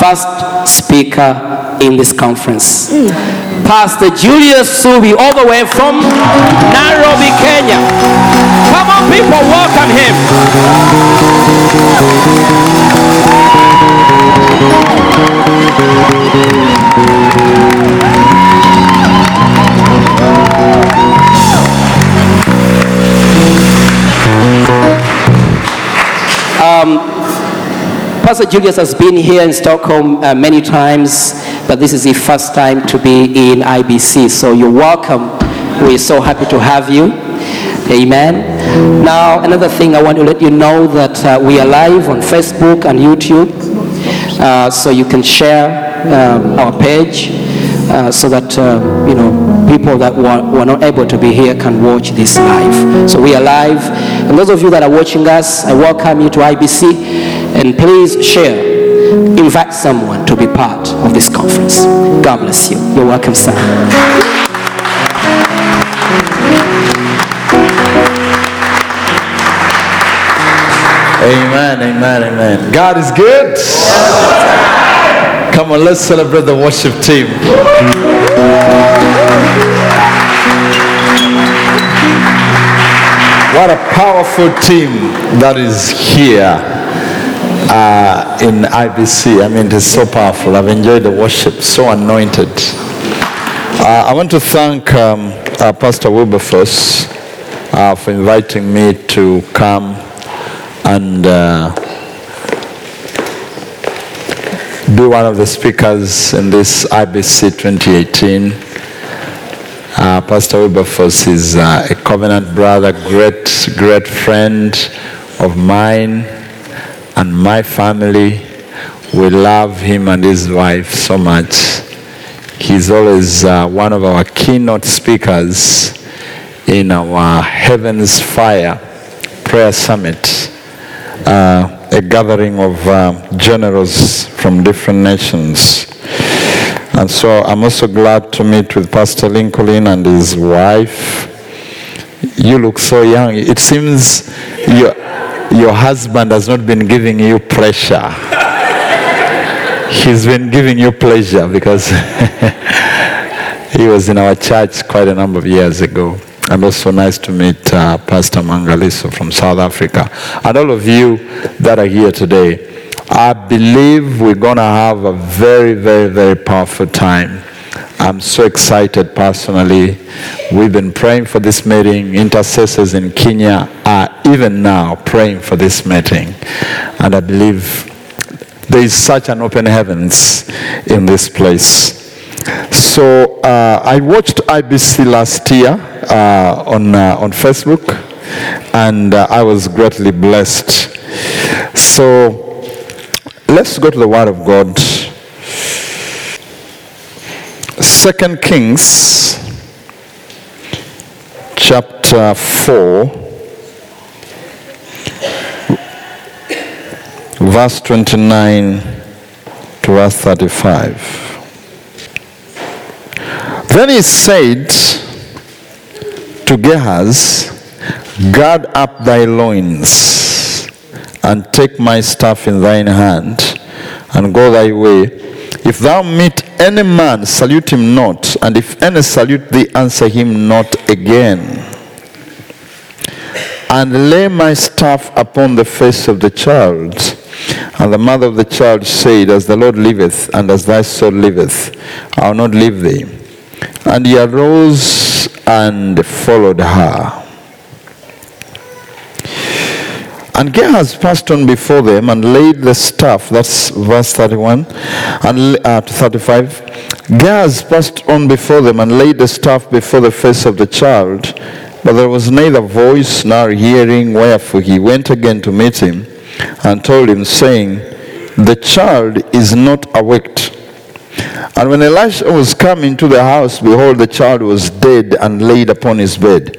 First speaker in this conference. Pastor Julius Suubi, all the way from Nairobi, Kenya. Come on, people, welcome him. Um, Pastor Julius has been here in Stockholm uh, many times, but this is the first time to be in IBC. So you're welcome. We're so happy to have you. Amen. Now, another thing I want to let you know that uh, we are live on Facebook and YouTube, uh, so you can share um, our page. Uh, so that uh, you know people that were, were not able to be here can watch this live. So we are live, and those of you that are watching us, I welcome you to IBC, and please share. Invite someone to be part of this conference. God bless you. You're welcome, sir. Amen, amen, amen. God is good. Come on, let's celebrate the worship team. What a powerful team that is here uh, in IBC. I mean, it is so powerful. I've enjoyed the worship, so anointed. Uh, I want to thank um, uh, Pastor Wilberforce uh, for inviting me to come and uh, be one of the speakers in this IBC 2018. Uh, Pastor Wilberforce is a covenant brother, great, great friend of mine and my family. We love him and his wife so much. He's always uh, one of our keynote speakers in our Heaven's Fire Prayer Summit, uh, a gathering of uh, generals from different nations. And so I'm also glad to meet with Pastor Lincoln and his wife. You look so young. It seems your, your husband has not been giving you pressure. He's been giving you pleasure because he was in our church quite a number of years ago. And also nice to meet uh, Pastor Mangaliso from South Africa. And all of you that are here today. I believe we're going to have a very, very, very powerful time. I'm so excited personally. We've been praying for this meeting. Intercessors in Kenya are even now praying for this meeting. And I believe there is such an open heavens in this place. So uh, I watched IBC last year uh, on uh, on Facebook, and uh, I was greatly blessed. So let's go to the Word of God. Second Kings, chapter four, verse twenty-nine to verse thirty-five. Then he said to Gehazi Gird up thy loins, and take my staff in thine hand, and go thy way. If thou meet any man, salute him not, and if any salute thee, answer him not again. And lay my staff upon the face of the child. And the mother of the child said, As the Lord liveth, and as thy soul liveth, I will not leave thee. And he arose and followed her. And Gehazi passed on before them and laid the staff, that's verse 31 and uh, to 35. Gehazi passed on before them and laid the staff before the face of the child, but there was neither voice nor hearing, wherefore he went again to meet him and told him, saying, The child is not awaked. And when Elisha was come into the house, behold, the child was dead and laid upon his bed.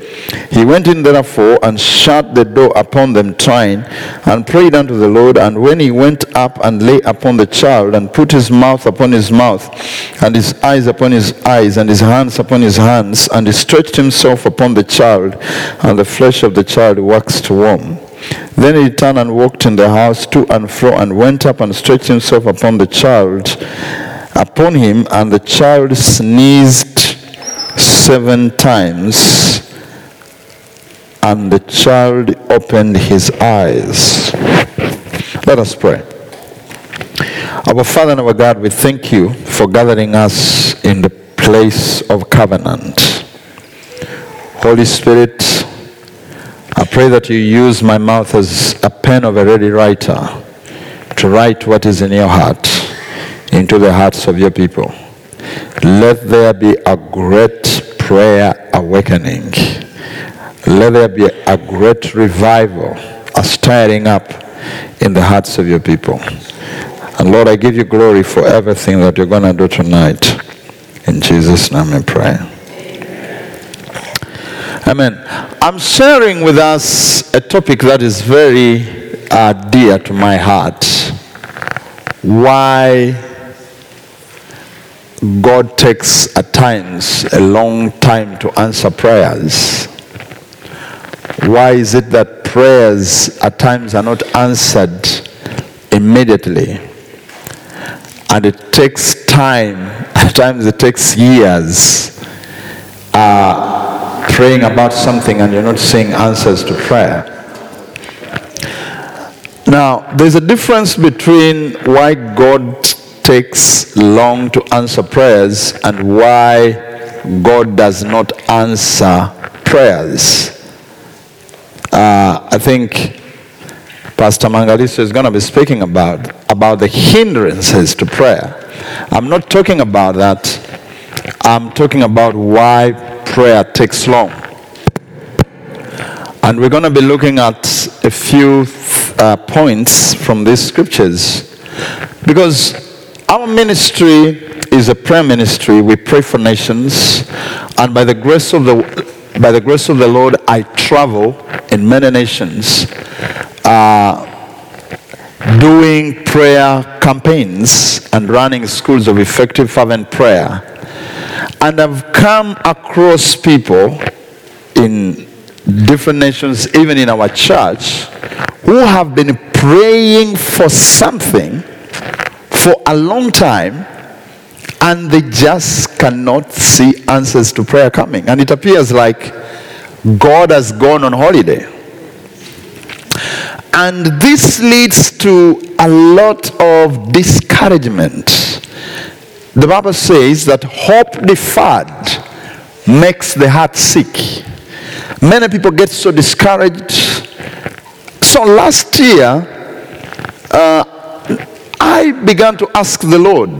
He went in therefore and shut the door upon them, trying, and prayed unto the Lord. And when he went up and lay upon the child, and put his mouth upon his mouth, and his eyes upon his eyes, and his hands upon his hands, and he stretched himself upon the child, and the flesh of the child waxed warm. Then he turned and walked in the house to and fro, and went up and stretched himself upon the child, upon him, and the child sneezed seven times, and the child opened his eyes. Let us pray. Our Father and our God, we thank you for gathering us in the place of covenant. Holy Spirit, I pray that you use my mouth as a pen of a ready writer to write what is in your heart into the hearts of your people. Let there be a great prayer awakening. Let there be a great revival, a stirring up in the hearts of your people. And Lord, I give you glory for everything that you're going to do tonight. In Jesus' name I pray. Amen. I'm sharing with us a topic that is very uh, dear to my heart. Why God takes at times a long time to answer prayers. Why is it that prayers at times are not answered immediately? And it takes time, at times it takes years. Uh, praying about something and you're not seeing answers to prayer. Now, there's a difference between why God takes long to answer prayers and why God does not answer prayers. Uh, I think Pastor Mangaliso is going to be speaking about about the hindrances to prayer. I'm not talking about that. I'm talking about why prayer takes long. And we're going to be looking at a few uh, points from these scriptures. Because our ministry is a prayer ministry. We pray for nations. And by the grace of the by the grace of the Lord, I travel in many nations uh, doing prayer campaigns and running schools of effective fervent prayer. And I've come across people in different nations, even in our church, who have been praying for something for a long time and they just cannot see answers to prayer coming. And it appears like God has gone on holiday. And this leads to a lot of discouragement. The Bible says that hope deferred makes the heart sick. Many people get so discouraged. So last year, uh, I began to ask the Lord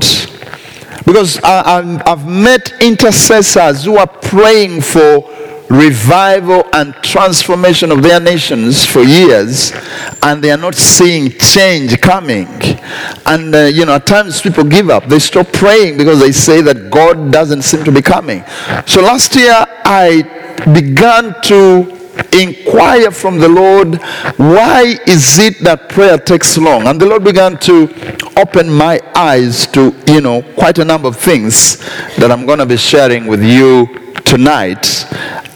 because I, I've met intercessors who are praying for revival and transformation of their nations for years and they are not seeing change coming. And uh, you know at times people give up. They stop praying because they say that god doesn't seem to be coming. So last year i began to inquire from the Lord, why is it that prayer takes long? And the Lord began to open my eyes to, you know, quite a number of things that I'm going to be sharing with you tonight.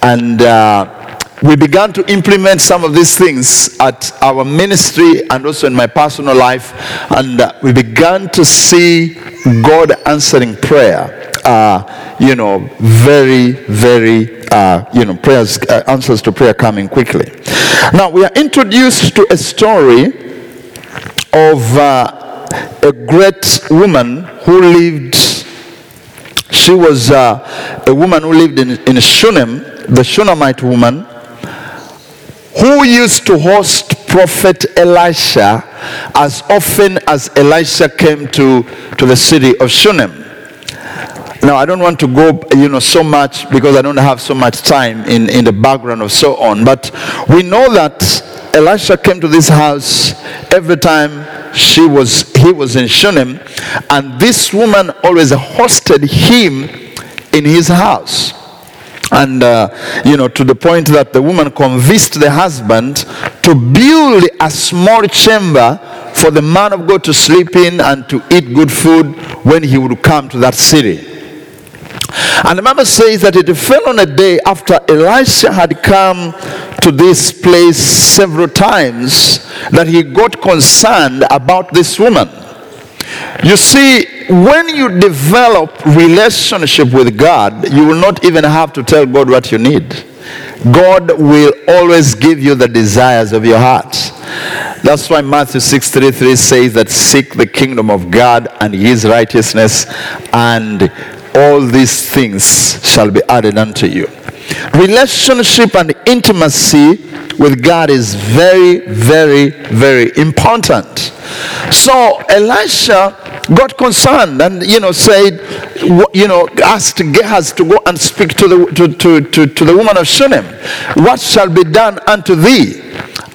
And uh, we began to implement some of these things at our ministry and also in my personal life. And uh, we began to see God answering prayer. Uh, you know, very, very, uh, you know, prayers, uh, answers to prayer coming quickly. Now, we are introduced to a story of uh, a great woman who lived she was uh, a woman who lived in, in Shunem, the Shunammite woman, who used to host prophet Elisha as often as Elisha came to, to the city of Shunem. Now, I don't want to go, you know, so much because I don't have so much time in, in the background or so on. But we know that Elisha came to this house every time she was he was in Shunem, and this woman always hosted him in his house. And uh, you know, to the point that the woman convinced the husband to build a small chamber for the man of God to sleep in and to eat good food when he would come to that city. And the Bible says that it fell on a day after Elisha had come to this place several times that he got concerned about this woman. You see, when you develop relationship with God, you will not even have to tell God what you need. God will always give you the desires of your heart. That's why Matthew 6:33 says that seek the kingdom of God and his righteousness and all these things shall be added unto you. Relationship and intimacy with God is very, very, very important. So Elisha got concerned and you know said, you know, asked Gehazi to go and speak to the to, to, to, to the woman of Shunem. What shall be done unto thee?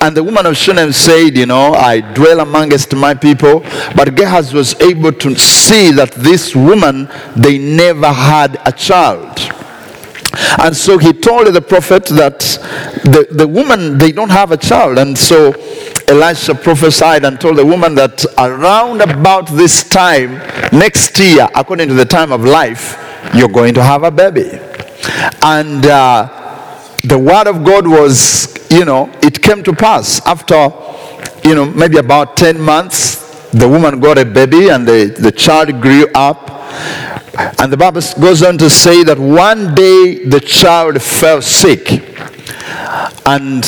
And the woman of Shunem said, You know, I dwell amongst my people. But Gehazi was able to see that this woman, they never had a child. And so he told the prophet that the, the woman, they don't have a child. And so Elisha prophesied and told the woman that around about this time, next year, according to the time of life, you're going to have a baby. And uh, the word of God was, you know, it came to pass after, you know, maybe about 10 months, the woman got a baby and the, the child grew up. And the Bible goes on to say that one day the child fell sick and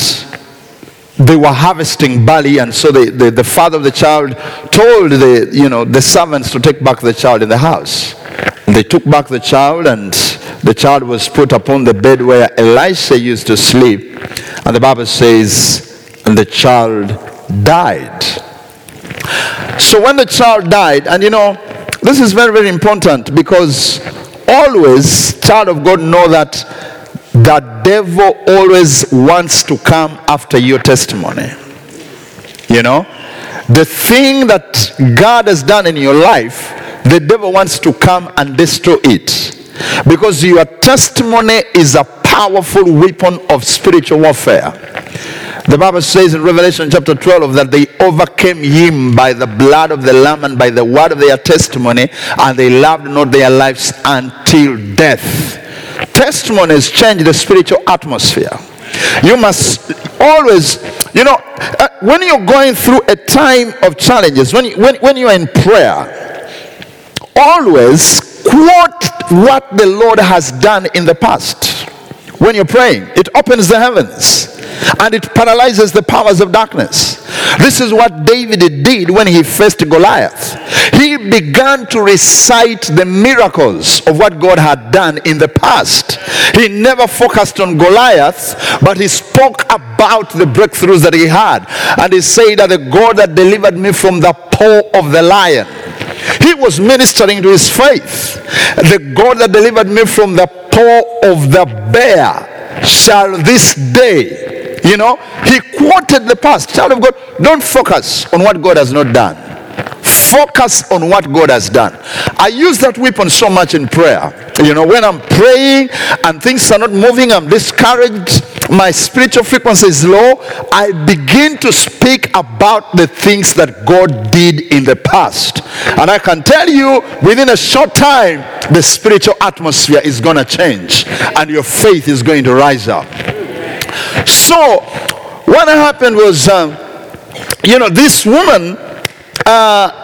they were harvesting barley and so the, the, the father of the child told the, you know, the servants to take back the child in the house. They took back the child and the child was put upon the bed where Elisha used to sleep. And the Bible says, and the child died. So when the child died, and you know, this is very, very important because always, child of God, know that the devil always wants to come after your testimony. You know, the thing that God has done in your life, the devil wants to come and destroy it. Because your testimony is a powerful weapon of spiritual warfare. The Bible says in Revelation chapter 12 that they overcame him by the blood of the Lamb and by the word of their testimony, and they loved not their lives until death. Testimonies change the spiritual atmosphere. You must always, you know, uh, when you're going through a time of challenges, when, you, when, when you're in prayer, always quote what the Lord has done in the past. When you're praying, it opens the heavens and it paralyzes the powers of darkness. This is what David did when he faced Goliath. He began to recite the miracles of what God had done in the past. He never focused on Goliath, but he spoke about the breakthroughs that he had. And he said that the God that delivered me from the paw of the lion. He was ministering to his faith. The God that delivered me from the paw of the bear shall this day, you know, he quoted the past. Child of God, don't focus on what God has not done. Focus on what God has done. I use that weapon so much in prayer. You know, when I'm praying and things are not moving, I'm discouraged, my spiritual frequency is low, I begin to speak about the things that God did in the past. And I can tell you, within a short time, the spiritual atmosphere is going to change and your faith is going to rise up. So, what happened was, um, you know, this woman, uh,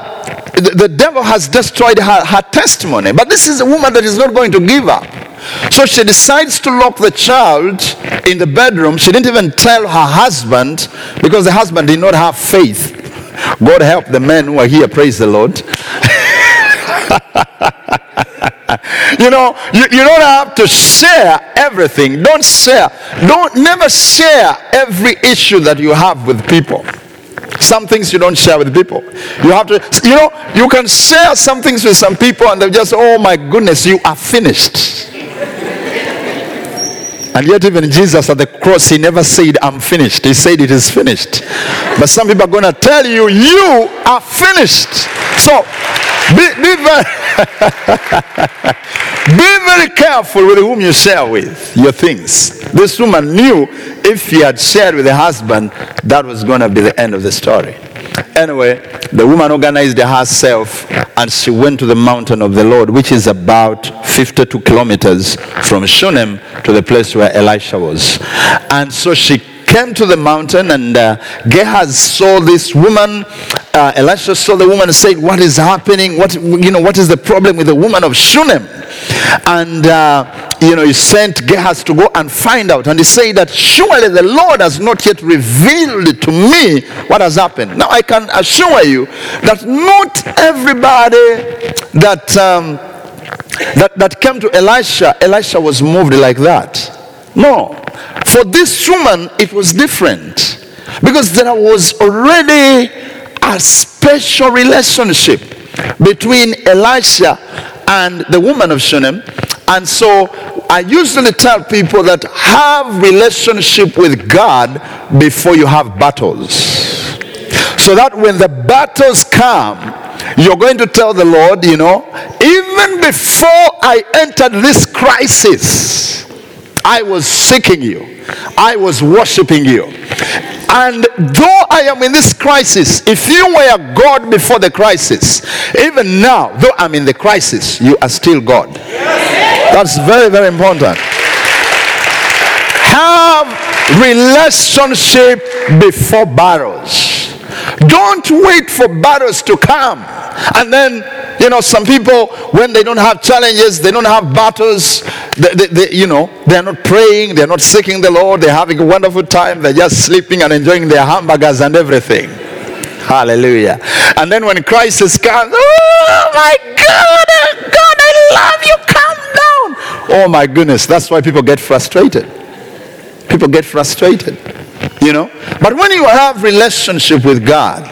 the, the devil has destroyed her, her testimony. But this is a woman that is not going to give up. So she decides to lock the child in the bedroom. She didn't even tell her husband because the husband did not have faith. God help the men who are here, praise the Lord. you know, you, you don't have to share everything. Don't share. Don't never share every issue that you have with people. Some things you don't share with people. You have to, you know, you can share some things with some people and they're just, oh my goodness, you are finished. And yet, even Jesus at the cross, he never said, I'm finished. He said, It is finished. But some people are going to tell you, You are finished. So, be, be, very, be very careful with whom you share with your things. This woman knew if he had shared with her husband, that was going to be the end of the story. Anyway, the woman organized herself and she went to the mountain of the Lord, which is about 52 kilometers from Shunem to the place where Elisha was. And so she came to the mountain and uh, saw this woman. Uh, Elisha saw the woman and said, what is happening? What, you know, what is the problem with the woman of Shunem? And, uh, you know, he sent Gehazi to go and find out. And he said that surely the Lord has not yet revealed to me what has happened. Now, I can assure you that not everybody that, um, that, that came to Elisha, Elisha was moved like that. No. For this woman, it was different. Because there was already a special relationship between Elisha and the woman of Shunem. And so I usually tell people that have relationship with God before you have battles. So that when the battles come, you're going to tell the Lord, you know, even before I entered this crisis, I was seeking you. I was worshiping you. And though I am in this crisis, if you were God before the crisis, even now, though I'm in the crisis, you are still God. That's very, very important. Have relationship before battles. Don't wait for battles to come. And then, you know, some people, when they don't have challenges, they don't have battles, they, they, they- you know, they're not praying, they're not seeking the Lord, they're having a wonderful time, they're just sleeping and enjoying their hamburgers and everything. Hallelujah. And then when crisis comes, oh my God, oh, God, I love you, calm down. Oh my goodness, that's why people get frustrated. People get frustrated, you know. But when you have relationship with God,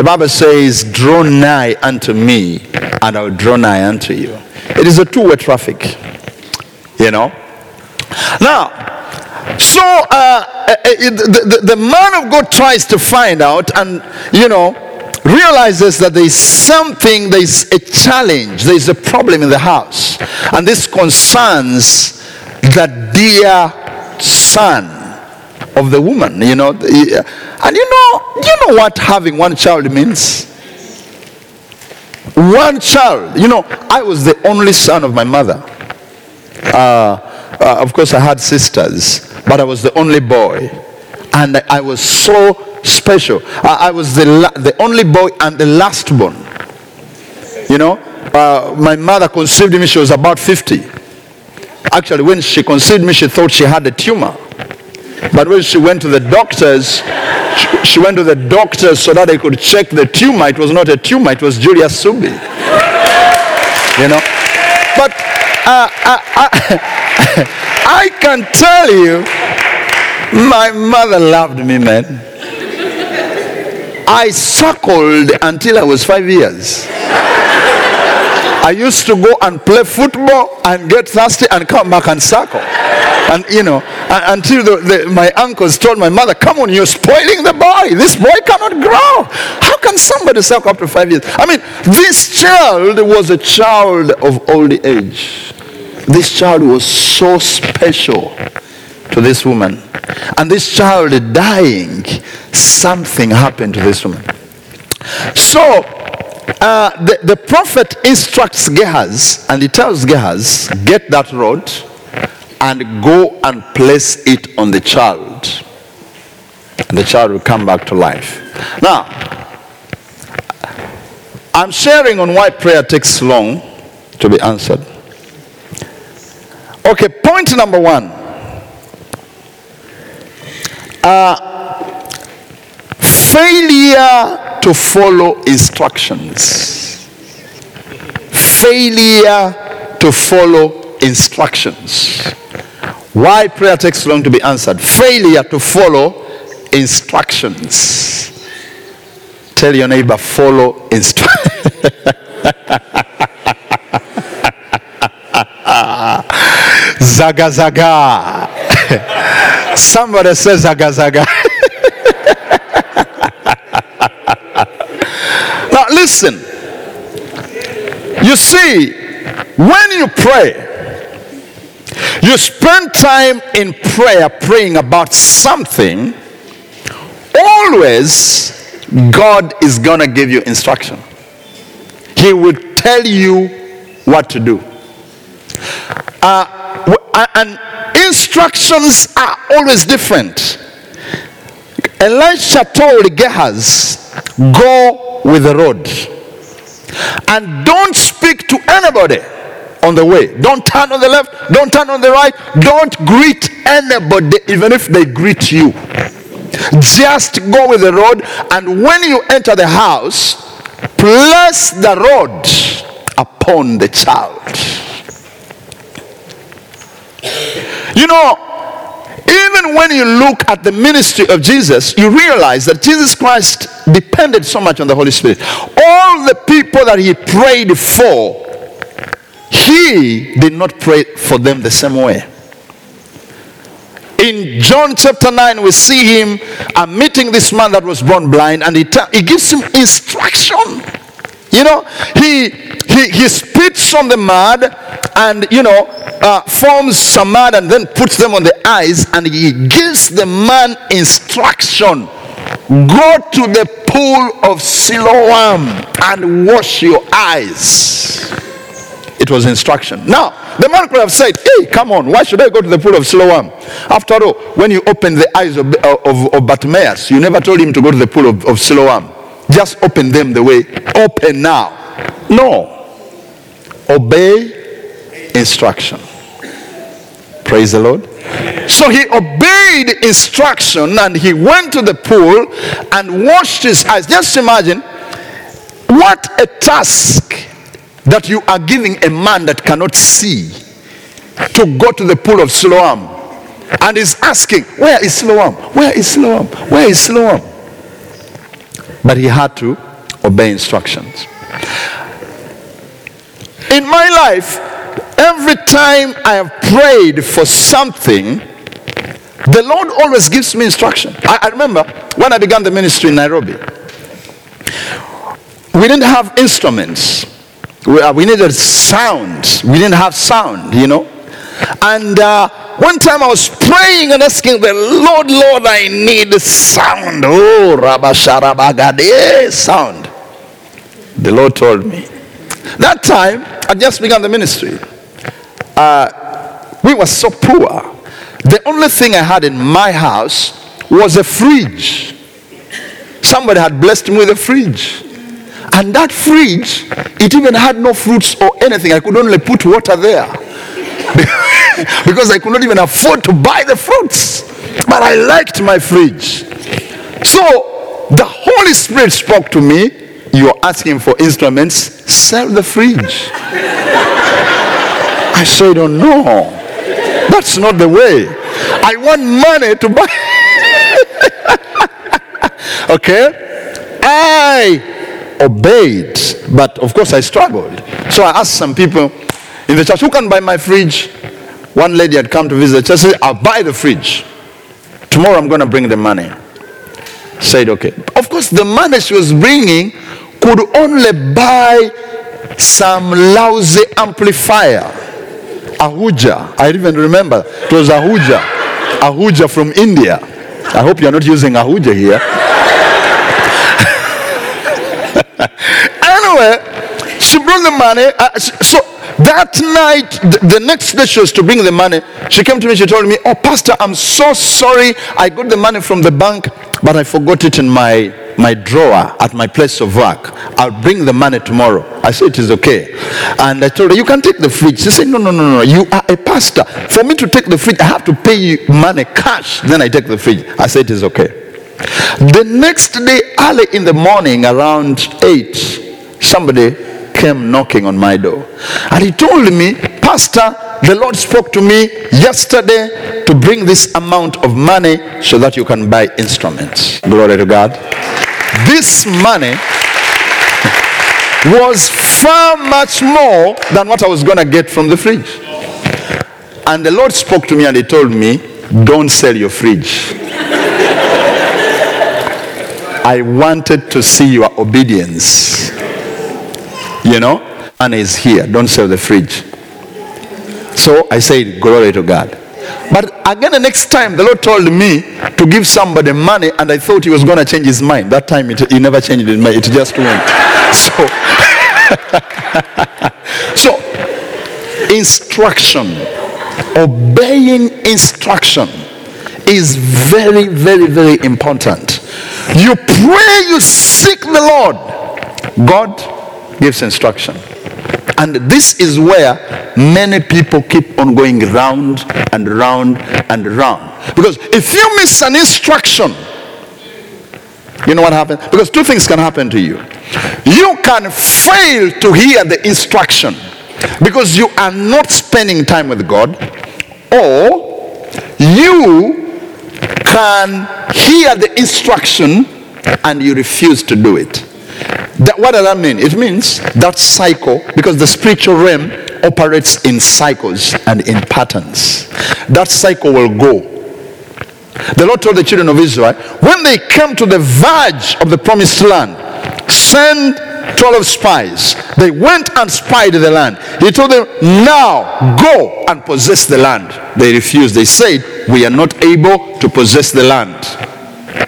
the Bible says, draw nigh unto me and I'll draw nigh unto you. It is a two-way traffic, you know. Now, so uh, uh, the, the, the man of God tries to find out and, you know, realizes that there is something, there is a challenge, there is a problem in the house. And this concerns the dear son of the woman, you know. And you know, you know what having one child means? One child. You know, I was the only son of my mother. Uh, uh, of course, I had sisters, but I was the only boy. And I, I was so special. I, I was the, la- the only boy and the last born. You know, uh, my mother conceived me, she was about 50. Actually, when she conceived me, she thought she had a tumor. But when she went to the doctors, she, went to the doctors so that they could check the tumor. It was not a tumor, it was Julius Suubi. You know? But uh, I, I, I can tell you, my mother loved me, man. I suckled until I was five years. I used to go and play football and get thirsty and come back and suckle. And you know, until the, the, my uncles told my mother, Come on, you're spoiling the boy. This boy cannot grow. How can somebody suckle up to five years? I mean, this child was a child of old age. This child was so special to this woman. And this child dying, something happened to this woman. So, uh, the, the prophet instructs Gehazi and he tells Gehazi, get that rod and go and place it on the child. And the child will come back to life. Now, I'm sharing on why prayer takes long to be answered. Okay, point number one. failure to follow instructions. Failure to follow instructions. Why prayer takes long to be answered? Failure to follow instructions. Tell your neighbor, follow instructions. Zaga zaga. Somebody says zaga zaga. listen. You see, when you pray, you spend time in prayer praying about something, always God is going to give you instruction. He will tell you what to do. Uh, and instructions are always different. Elisha told Gehazi, Go with the road and don't speak to anybody on the way. Don't turn on the left, don't turn on the right, don't greet anybody, even if they greet you. Just go with the road, and when you enter the house, place the rod upon the child. You know, even when you look at the ministry of Jesus, you realize that Jesus Christ depended so much on the Holy Spirit. All the people that he prayed for, he did not pray for them the same way. In John chapter 9, we see him uh, meeting this man that was born blind, and he, ta- he gives him instruction. You know, he, he, he spits on the mud and, you know, uh, forms some mud and then puts them on the eyes, and he gives the man instruction go to the pool of Siloam and wash your eyes. It was instruction. Now, the man could have said, Hey, come on, why should I go to the pool of Siloam? After all, when you opened the eyes of, of, of Bartimaeus, you never told him to go to the pool of, of Siloam. Just open them the way. Open now. No. Obey instruction. Praise the Lord. So he obeyed instruction and he went to the pool and washed his eyes. Just imagine what a task that you are giving a man that cannot see to go to the pool of Siloam and is asking, Where is Siloam? Where is Siloam? Where is Siloam? But he had to obey instructions. In my life, every time I have prayed for something, the Lord always gives me instruction. I, I remember when I began the ministry in Nairobi, we didn't have instruments. We, uh, we needed sound. We didn't have sound, you know. And uh, one time I was praying and asking the Lord, Lord, I need sound. Oh, Rabasharabagade, sound. The Lord told me. That time, I just began the ministry. Uh, we were so poor. The only thing I had in my house was a fridge. Somebody had blessed me with a fridge. And that fridge, it even had no fruits or anything. I could only put water there. because I could not even afford to buy the fruits. But I liked my fridge. So the Holy Spirit spoke to me. You're asking for instruments, sell the fridge. I said, Oh no, that's not the way. I want money to buy. okay? I obeyed, but of course I struggled. So I asked some people in the church, who can buy my fridge? One lady had come to visit church, said, I'll buy the fridge. Tomorrow I'm going to bring the money. Said, okay. Of course, the money she was bringing could only buy some lousy amplifier. Ahuja. I even remember it was Ahuja. Ahuja from India. I hope you're not using Ahuja here. anyway, she brought the money. Uh, so that night, the, the next day she was to bring the money. She came to me. She told me, "Oh, Pastor, I'm so sorry. I got the money from the bank, but I forgot it in my my drawer at my place of work. I'll bring the money tomorrow." I said, "It is okay." And I told her, "You can take the fridge." She said, "No, no, no, no. You are a pastor. For me to take the fridge, I have to pay you money cash. Then I take the fridge." I said, "It is okay." The next day, early in the morning, around 8, somebody came knocking on my door. And he told me, Pastor, the Lord spoke to me yesterday to bring this amount of money so that you can buy instruments. Glory to God. This money was far much more than what I was going to get from the fridge. And the Lord spoke to me and He told me, Don't sell your fridge. I wanted to see your obedience. You know? And is here. Don't sell the fridge. So I said, Glory to God. But again, the next time, the Lord told me to give somebody money, and I thought He was going to change His mind. That time, it, He never changed His mind, it just went. So, so instruction, obeying instruction is very, very, very important. You pray, you seek the Lord, God gives instruction. And this is where many people keep on going round and round and round. Because if you miss an instruction, you know what happens? Because two things can happen to you. You can fail to hear the instruction because you are not spending time with God, or you can hear the instruction and you refuse to do it. That, what does that mean? It means that cycle, because the spiritual realm operates in cycles and in patterns. That cycle will go. The Lord told the children of Israel, when they came to the verge of the promised land, send 12 spies. They went and spied the land. He told them, now go and possess the land. They refused. They said, we are not able to possess the land.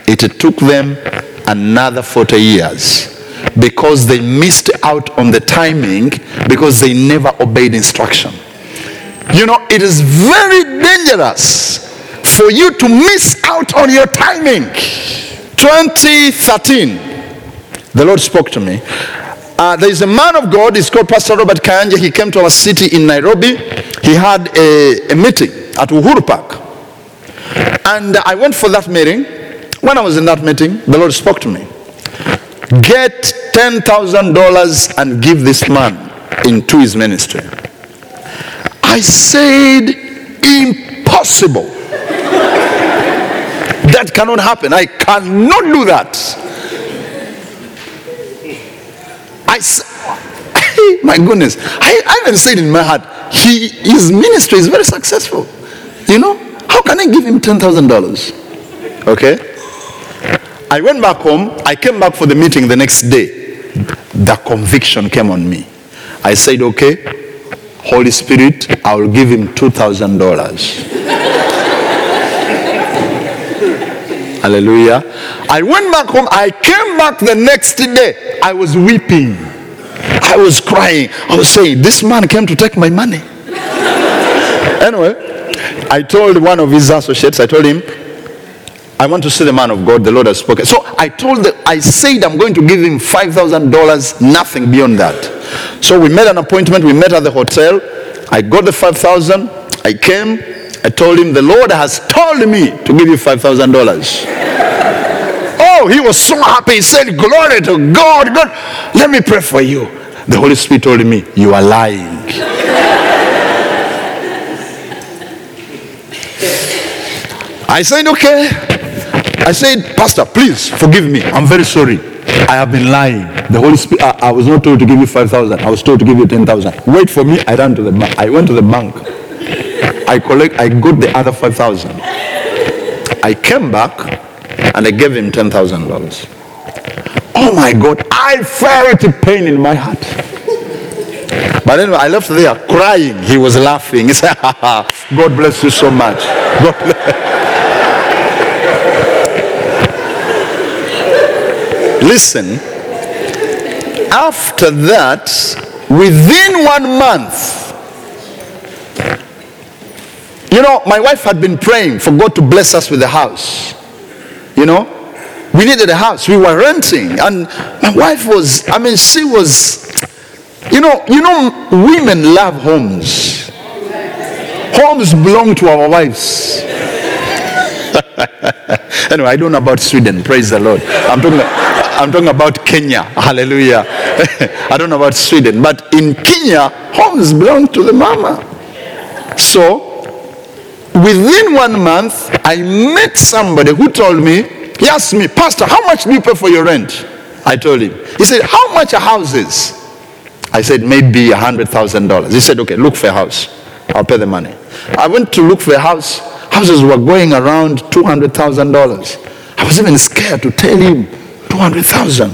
It took them another 40 years because they missed out on the timing because they never obeyed instruction. You know, it is very dangerous for you to miss out on your timing. 2013, the Lord spoke to me. Uh, there is a man of God, he's called Pastor Robert Kayanja. He came to our city in Nairobi. He had a, a meeting at Uhuru Park. And I went for that meeting. When I was in that meeting, the Lord spoke to me. Get $10,000 and give this man into his ministry. I said, impossible. that cannot happen. I cannot do that. I s- my goodness. I, I even said in my heart, he, his ministry is very successful. You know, how can I give him $10,000? Okay. I went back home. I came back for the meeting the next day. The conviction came on me. I said, okay, Holy Spirit, I will give him $2,000. Hallelujah. I went back home. I came back the next day. I was weeping. I was crying. I was saying, This man came to take my money. anyway, I told one of his associates, I told him, I want to see the man of God. The Lord has spoken. So I told the, I said I'm going to give him $5,000, nothing beyond that. So we made an appointment. We met at the hotel. I got the 5,000. I came. I told him, the Lord has told me to give you $5,000. Oh, he was so happy. He said, Glory to God. God, let me pray for you. The Holy Spirit told me, You are lying. I said, Okay. I said, Pastor, please forgive me. I'm very sorry. I have been lying. The Holy Spirit, I, I was not told to give you 5,000. I was told to give you 10,000. Wait for me. I ran to the bank. I went to the bank. I collect, I got the other 5,000. I came back and I gave him $10,000. Oh my God, I felt a pain in my heart. But anyway, I left there crying. He was laughing. He said, "Ha, ha, God bless you so much. God bless. Listen, after that, within one month, you know, my wife had been praying for God to bless us with a house. You know, we needed a house. We were renting, and my wife was. I mean, she was. You know, you know, women love homes. Homes belong to our wives. anyway, I don't know about Sweden. Praise the Lord. I'm talking. I'm talking about Kenya. Hallelujah. I don't know about Sweden, but in Kenya, homes belong to the mama. So within one month, I met somebody who told me, he asked me, Pastor, how much do you pay for your rent? I told him. He said, How much a house is? I said, Maybe a hundred thousand dollars. He said, Okay, look for a house. I'll pay the money. I went to look for a house. Houses were going around $200,000. I was even scared to tell him 200,000.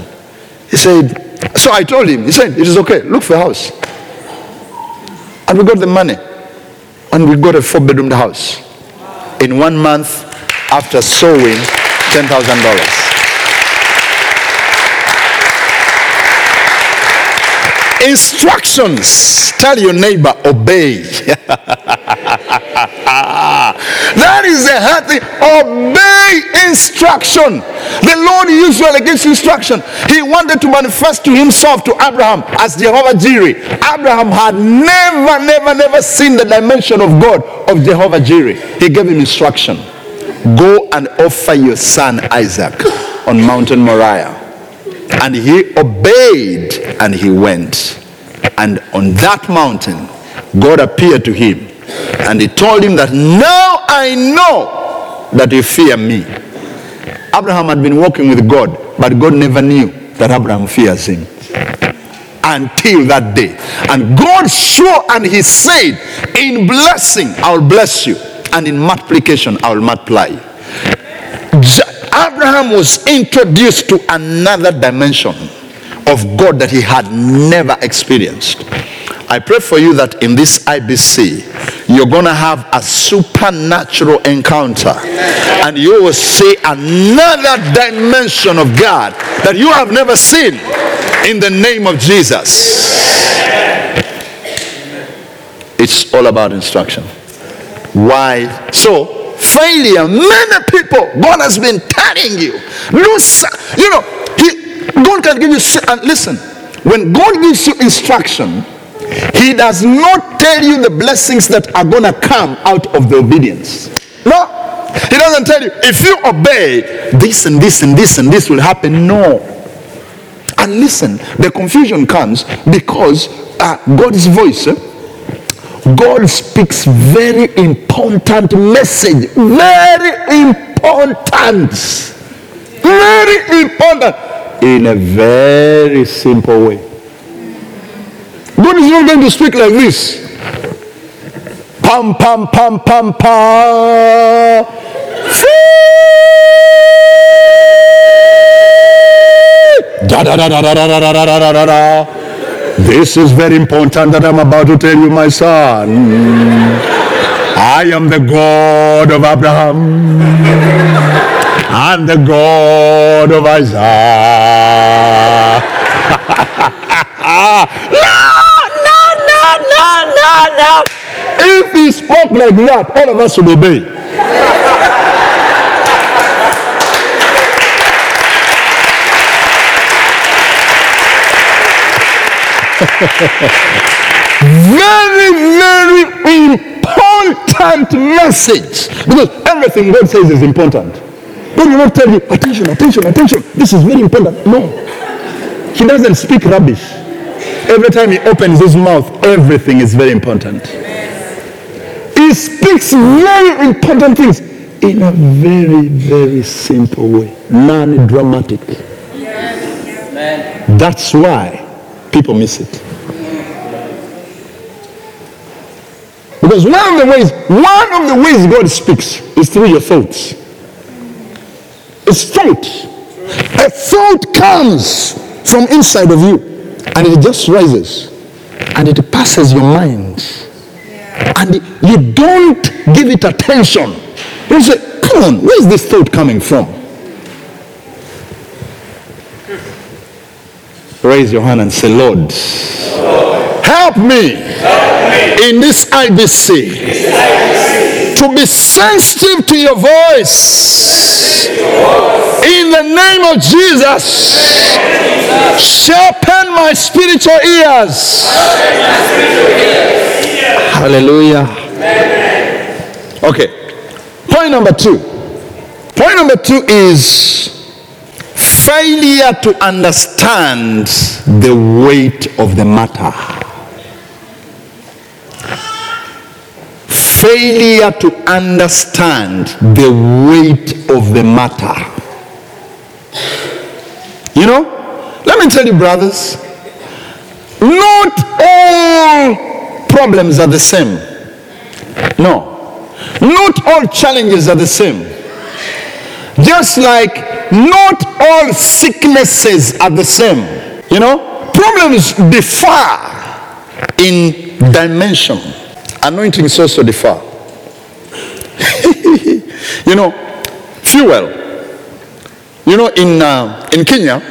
He said, so I told him, he said, it is okay, look for a house. And we got the money. And we got a four bedroomed house. In one month after sowing $10,000. Instructions. Tell your neighbor, obey. that is a healthy. Obey instruction. The Lord usually gives instruction. He wanted to manifest to himself to Abraham as Jehovah Jireh. Abraham had never, never, never seen the dimension of God of Jehovah Jireh. He gave him instruction. Go and offer your son Isaac on Mountain Moriah. And he obeyed and he went. And on that mountain, God appeared to him and he told him that now I know that you fear me. Abraham had been walking with God, but God never knew that Abraham fears him until that day. And God swore and he said, In blessing, I'll bless you, and in multiplication, I'll multiply Abraham was introduced to another dimension of God that he had never experienced. I pray for you that in this IBC, you're going to have a supernatural encounter and you will see another dimension of God that you have never seen in the name of Jesus. It's all about instruction. Why? So, failure, many people, God has been telling you. Listen, you know, he, God can give you, and listen, when God gives you instruction, He does not tell you the blessings that are going to come out of the obedience. No. He doesn't tell you, if you obey, this and this and this and this will happen. No. And listen, the confusion comes because uh, God's voice, eh, God speaks very important message. Very important. Very important. In a very simple way. God is not going to speak like this. Pam, pam, pam, pam, pam. Da, da, da, da, da, da, da, da, da, da, da. This is very important that I'm about to tell you, my son. I am the God of Abraham and the God of Isaac. no, no, no, no, no, no. If he spoke like that, all of us would obey. very, very important message. Because everything God says is important. God will not tell you, attention, attention, attention. This is very important. No. He doesn't speak rubbish. Every time he opens his mouth, everything is very important. He speaks very important things in a very, very simple way, non dramatic. That's why people miss it. Because one of the ways, one of the ways God speaks is through your thoughts. It's thought. A thought comes from inside of you and it just rises and it passes your mind. And you don't give it attention. You say, come on, where's this thought coming from? Raise your hand and say, Lord, help me in this IBC to be sensitive to your voice. In the name of Jesus, sharpen my spiritual ears. Hallelujah. Okay. Point number two. Point number two is failure to understand the weight of the matter. Failure to understand the weight of the matter. You know, let me tell you, brothers, not all problems are the same. No. Not all challenges are the same. Just like not all sicknesses are the same. You know, problems differ in dimension. Anointings also differ. you know, fuel. You know, in uh, in Kenya,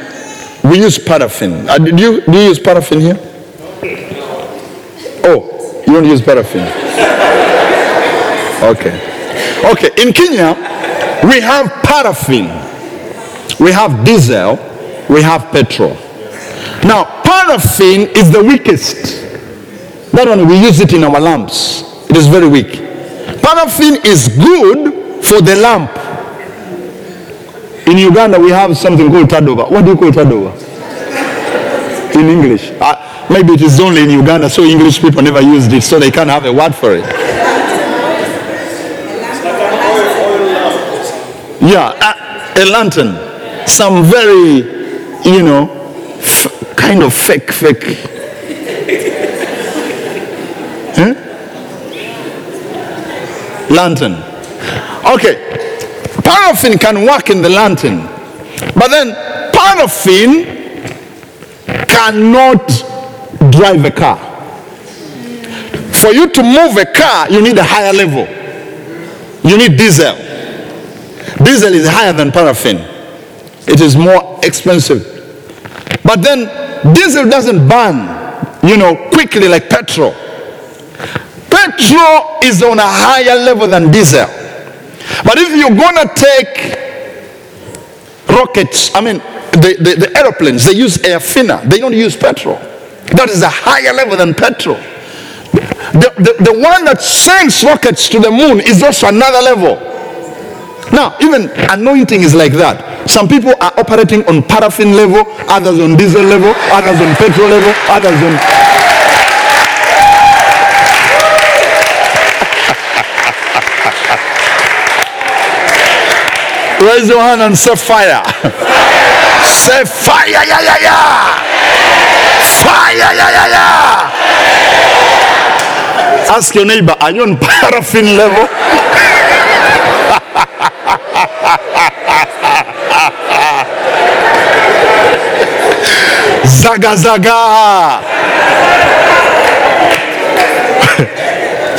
we use paraffin. Uh, you do you use paraffin here? You don't use paraffin. Okay. Okay. In Kenya, we have paraffin, we have diesel, we have petrol. Now, paraffin is the weakest. That one we use it in our lamps. It is very weak. Paraffin is good for the lamp. In Uganda, we have something called tadooba. What do you call tadooba? In English. Uh, maybe it is only in Uganda, so English people never used it, so they can't have a word for it. Yeah, uh, a lantern. Some very, you know, f- kind of fake, fake. Huh? Lantern. Okay. Paraffin can work in the lantern, but then paraffin cannot drive a car. For you to move a car, you need a higher level. You need diesel. Diesel is higher than paraffin. It is more expensive. But then diesel doesn't burn, you know, quickly like petrol. Petrol is on a higher level than diesel. But if you're gonna take rockets, I mean, the, the, the aeroplanes, they use air thinner, they don't use petrol. That is a higher level than petrol. The, the, the one that sends rockets to the moon is also another level. Now, even anointing is like that. Some people are operating on paraffin level, others on diesel level, others on petrol level, others on. Raise your hand and say fire. say fire, yeah, yeah, yeah. Fire, yeah, yeah, yeah. Ask your neighbor, are you on paraffin level? Zaga zaga.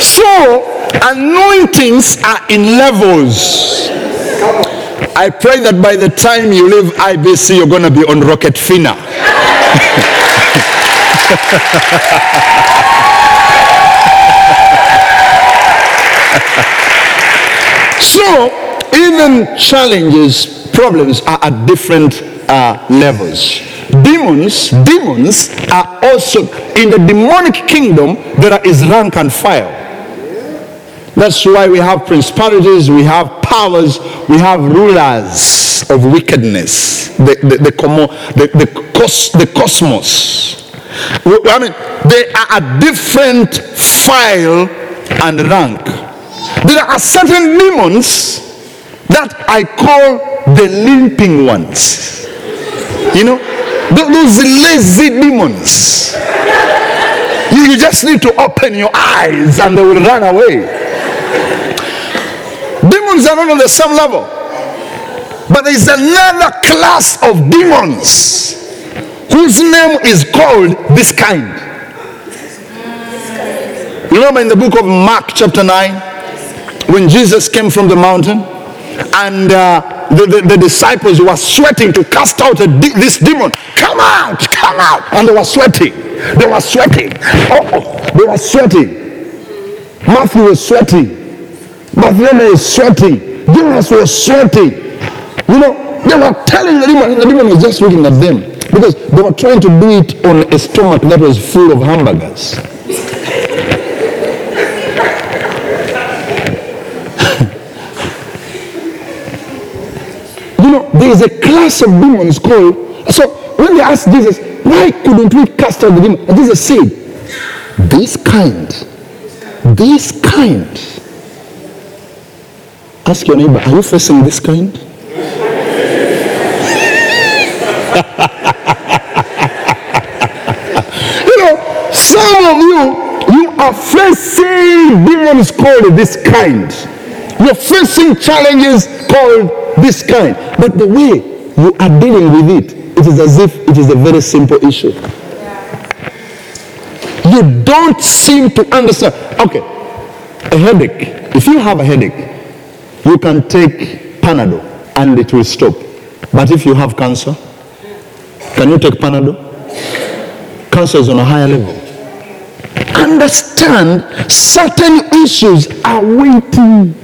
so, anointings are in levels. I pray that by the time you leave IBC, you're going to be on rocket fina. So, even challenges, problems are at different uh, levels. Demons, demons are also in the demonic kingdom. There is rank and file. That's why we have principalities, we have powers, we have rulers of wickedness, the, the, the, the, the, cos- the cosmos. I mean, they are a different file and rank. There are certain demons that I call the limping ones. You know, those lazy demons. You, you just need to open your eyes and they will run away. Demons are not on the same level. But there is another class of demons whose name is called this kind. You remember in the book of Mark, chapter 9, when Jesus came from the mountain and uh, the, the, the disciples were sweating to cast out de- this demon. Come out, come out. And they were sweating. They were sweating. Oh, oh, they were sweating. Matthew was sweating. Bartholomew was sweating. Jonas was sweating. You know, they were telling the demon, and the demon was just looking at them because they were trying to do it on a stomach that was full of hamburgers. you know, there is a class of demons called. So when they asked Jesus, why couldn't we cast out the demon? And Jesus said, this kind, this kind. Ask your neighbor, are you facing this kind? you know, some of you, you are facing demons called this kind. You're facing challenges called this kind. But the way you are dealing with it, it is as if it is a very simple issue. You don't seem to understand. Okay, a headache. If you have a headache, you can take Panadol and it will stop. But if you have cancer, can you take Panadol? Cancer is on a higher level. Understand certain issues are waiting.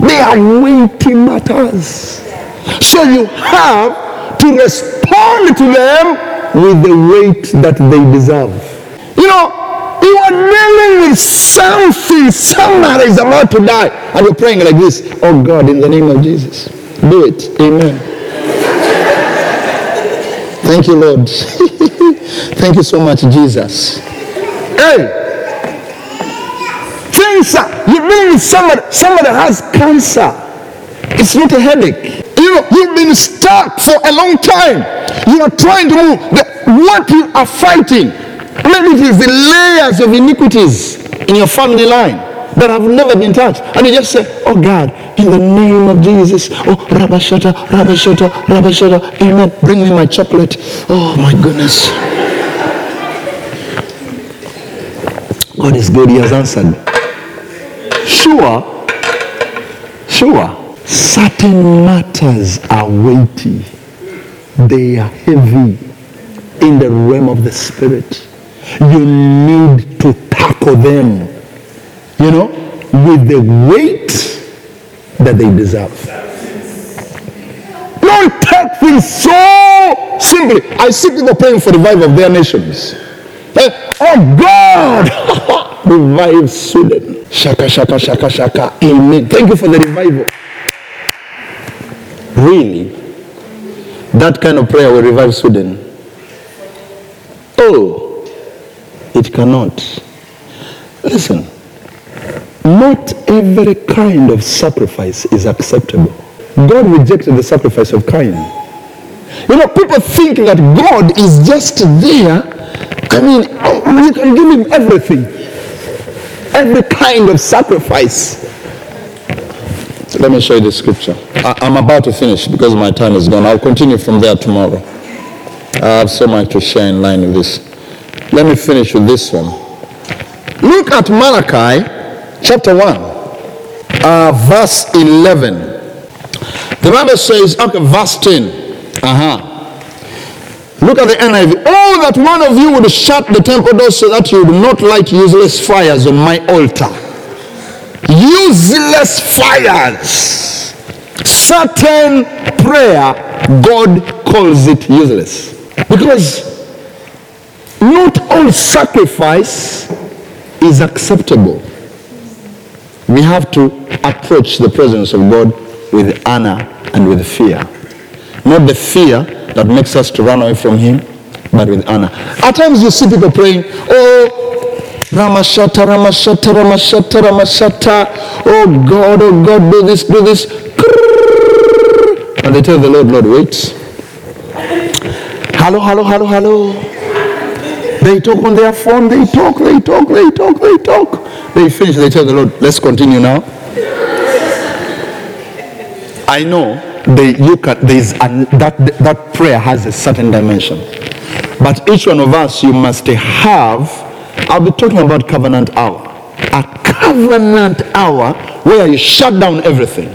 They are waiting matters. So you have to respond to them with the weight that they deserve. You know, you are dealing with something, somebody is about to die, and you're praying like this Oh God, in the name of Jesus, do it. Amen. Thank you, Lord. Thank you so much, Jesus. Hey, you're dealing with somebody, somebody has cancer. It's not a headache. You know, you've been stuck for a long time. You are trying to move. The, what you are fighting, maybe it is the layers of iniquities in your family line that have never been touched. And you just say, Oh God, in the name of Jesus. Oh, Rabashata, Rabashata, Rabashata. Amen. Bring me my chocolate. Oh my goodness. God is good. He has answered. Sure, sure, certain matters are weighty, they are heavy in the realm of the spirit. You need to tackle them, you know, with the weight that they deserve. Don't take things so simply. I see people praying for the revival of their nations. Eh, oh God, revive Sweden. Shaka, shaka, shaka, shaka. Amen. Thank you for the revival. Really? That kind of prayer will revive Sweden. Oh, it cannot. Listen, not every kind of sacrifice is acceptable. God rejected the sacrifice of Cain. You know, people think that God is just there. I mean, you can give him everything, every kind of sacrifice. Let me show you the scripture. I, I'm about to finish because my time is gone. I'll continue from there tomorrow. I have so much to share in line with this. Let me finish with this one. Look at Malachi chapter 1, uh, verse 11. The Bible says, okay, verse 10. Uh-huh. Look at the NIV. Oh, that one of you would shut the temple doors so that you would not light useless fires on my altar. Useless fires. Certain prayer, God calls it useless. Because not all sacrifice is acceptable. We have to approach the presence of God with honor and with fear. Not the fear that makes us to run away from Him, but with honor. At times you see people praying, oh, Ramashata, Ramashata, Ramashata, Ramashata, oh God, oh God, do this, do this. And they tell the Lord, Lord, wait. Hello, hello, hello, hello. They talk on their phone, they talk, they talk, they talk, they talk. They finish, they tell the Lord, let's continue now. I know they, you can, there's an, that, that prayer has a certain dimension. But each one of us, you must have, I'll be talking about covenant hour. A covenant hour where you shut down everything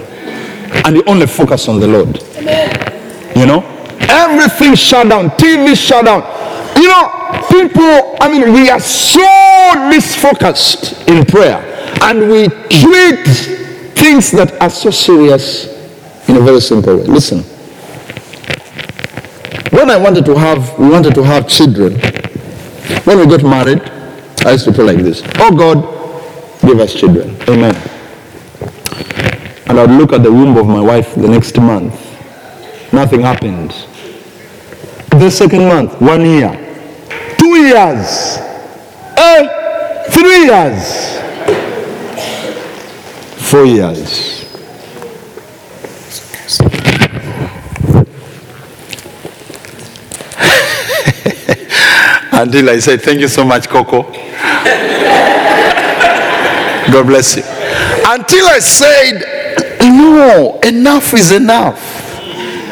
and you only focus on the Lord. You know? Everything shut down, TV shut down. You know, people, I mean, we are so misfocused in prayer and we treat things that are so serious in a very simple way. Listen. When I wanted to have, we wanted to have children, when we got married, I used to pray like this. Oh God, give us children. Amen. And I'd look at the womb of my wife the next month. Nothing happened. The second month, one year. Two years. Eh, three years. Four years. Until I said, Thank you so much, Coco. God bless you. Until I said, no, enough is enough.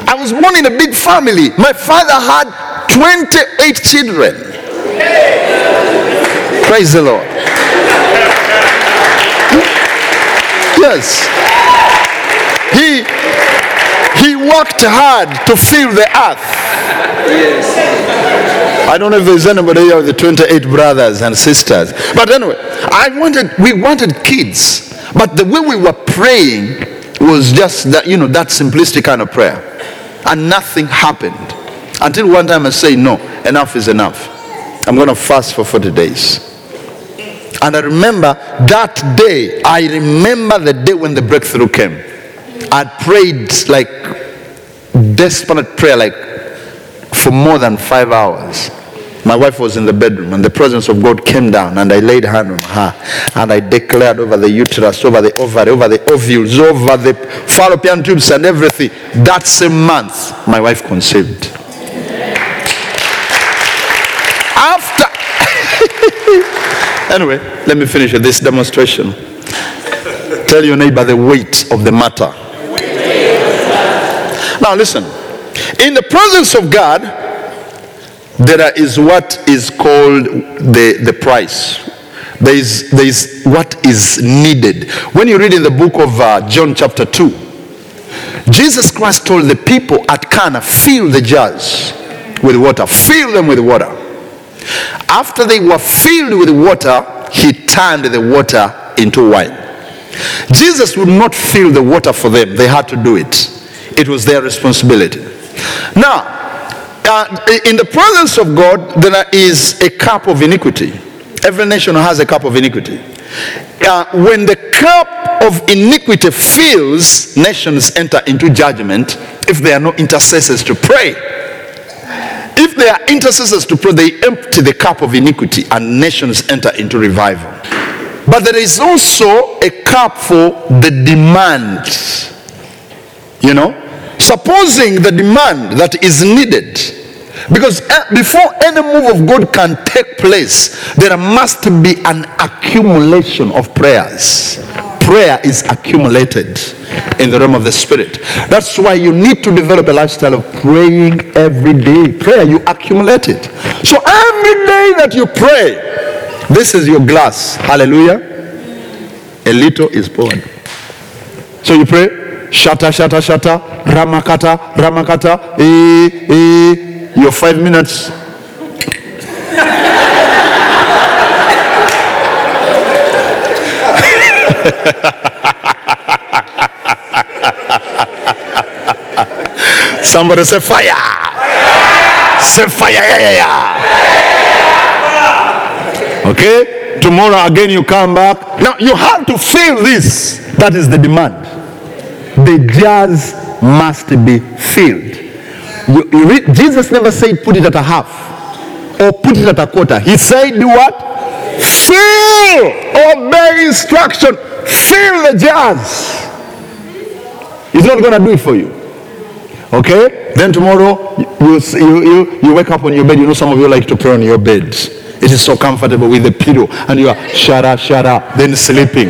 I was born in a big family. My father had 28 children. Praise the Lord. Yes. Worked hard to fill the earth. Yes. I don't know if there's anybody here with the 28 brothers and sisters. But anyway, I wanted we wanted kids. But the way we were praying was just that, you know, that simplistic kind of prayer. And nothing happened. Until one time I say, no, enough is enough. I'm going to fast for 40 days. And I remember that day, I remember the day when the breakthrough came. I prayed like desperate prayer, like for more than five hours. My wife was in the bedroom, and the presence of God came down, and I laid hand on her, and I declared over the uterus, over the ovary, over the ovules, over the fallopian tubes, and everything. That same month, my wife conceived. After, anyway, let me finish with this demonstration. Tell your neighbor the weight of the matter. Now, listen. In the presence of God, there is what is called the, the price. There is, there is what is needed. When you read in the book of uh, John, chapter 2, Jesus Christ told the people at Cana, fill the jars with water, fill them with water. After they were filled with water, he turned the water into wine. Jesus would not fill the water for them, they had to do it. It was their responsibility. Now, uh, in the presence of God, there is a cup of iniquity. Every nation has a cup of iniquity. Uh, when the cup of iniquity fills, nations enter into judgment if there are no intercessors to pray. If there are intercessors to pray, they empty the cup of iniquity and nations enter into revival. But there is also a cup for the demand. You know, supposing the demand that is needed. Because eh, before any move of God can take place, there must be an accumulation of prayers. Prayer is accumulated in the realm of the spirit. That's why you need to develop a lifestyle of praying every day. Prayer, you accumulate it. So every day that you pray, this is your glass. Hallelujah. A little is poured. So you pray, shata, shata, shata, ramakata, ramakata, eh, eh, your five minutes. Somebody say fire. Say fire. Yeah, yeah, yeah. Okay? Tomorrow again you come back. Now you have to feel this. That is the demand. The jars must be filled. You, you Jesus never said put it at a half or put it at a quarter. He said do what? Fill. Obey instruction. Fill the jars. He's not going to do it for you. Okay? Then tomorrow you, you, you, you wake up on your bed. You know some of you like to pray on your beds. It is so comfortable with the pillow and you are shara shara then sleeping.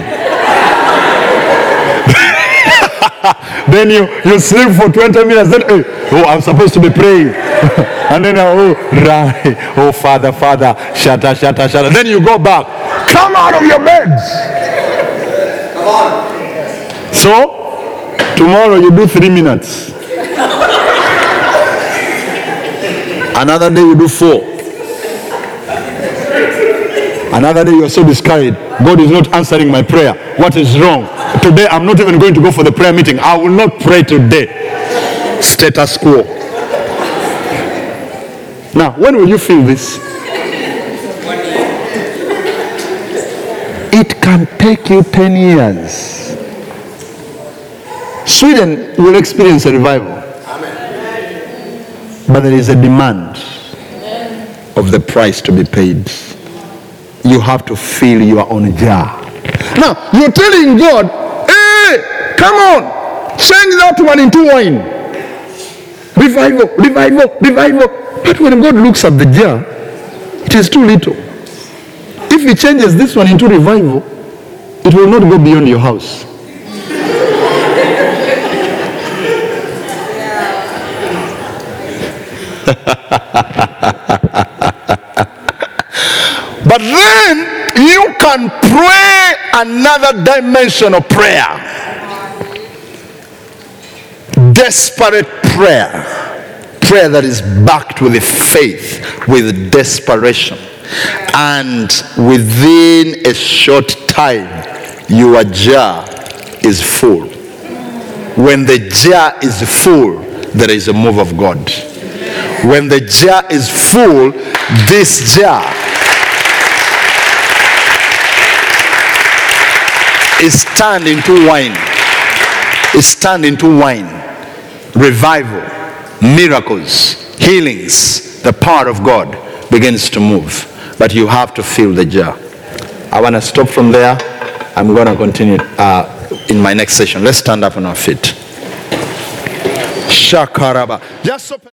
then you, you sleep for 20 minutes. Then, hey, oh, I'm supposed to be praying. and then, oh, right. Oh, Father, Father, shata, shata, shata. Then you go back. Come out of your beds. come on So, tomorrow you do three minutes. Another day you do four. Another day you are so discouraged. God is not answering my prayer. What is wrong? Today I'm not even going to go for the prayer meeting. I will not pray today. Status quo. Now, when will you feel this? It can take you 10 years. Sweden will experience a revival. But there is a demand of the price to be paid. You have to fill your own jar. Now, you're telling God, hey, come on, change that one into wine. Revival, revival, revival. But when God looks at the jar, it is too little. If he changes this one into revival, it will not go beyond your house. But then you can pray another dimension of prayer. Desperate prayer. Prayer that is backed with faith, with desperation. And within a short time, your jar is full. When the jar is full, there is a move of God. When the jar is full, this jar is turned into wine. Is turned into wine. Revival, miracles, healings, the power of God begins to move. But you have to fill the jar. I want to stop from there. I'm going to continue uh, in my next session. Let's stand up on our feet. Shakaraba. Just open.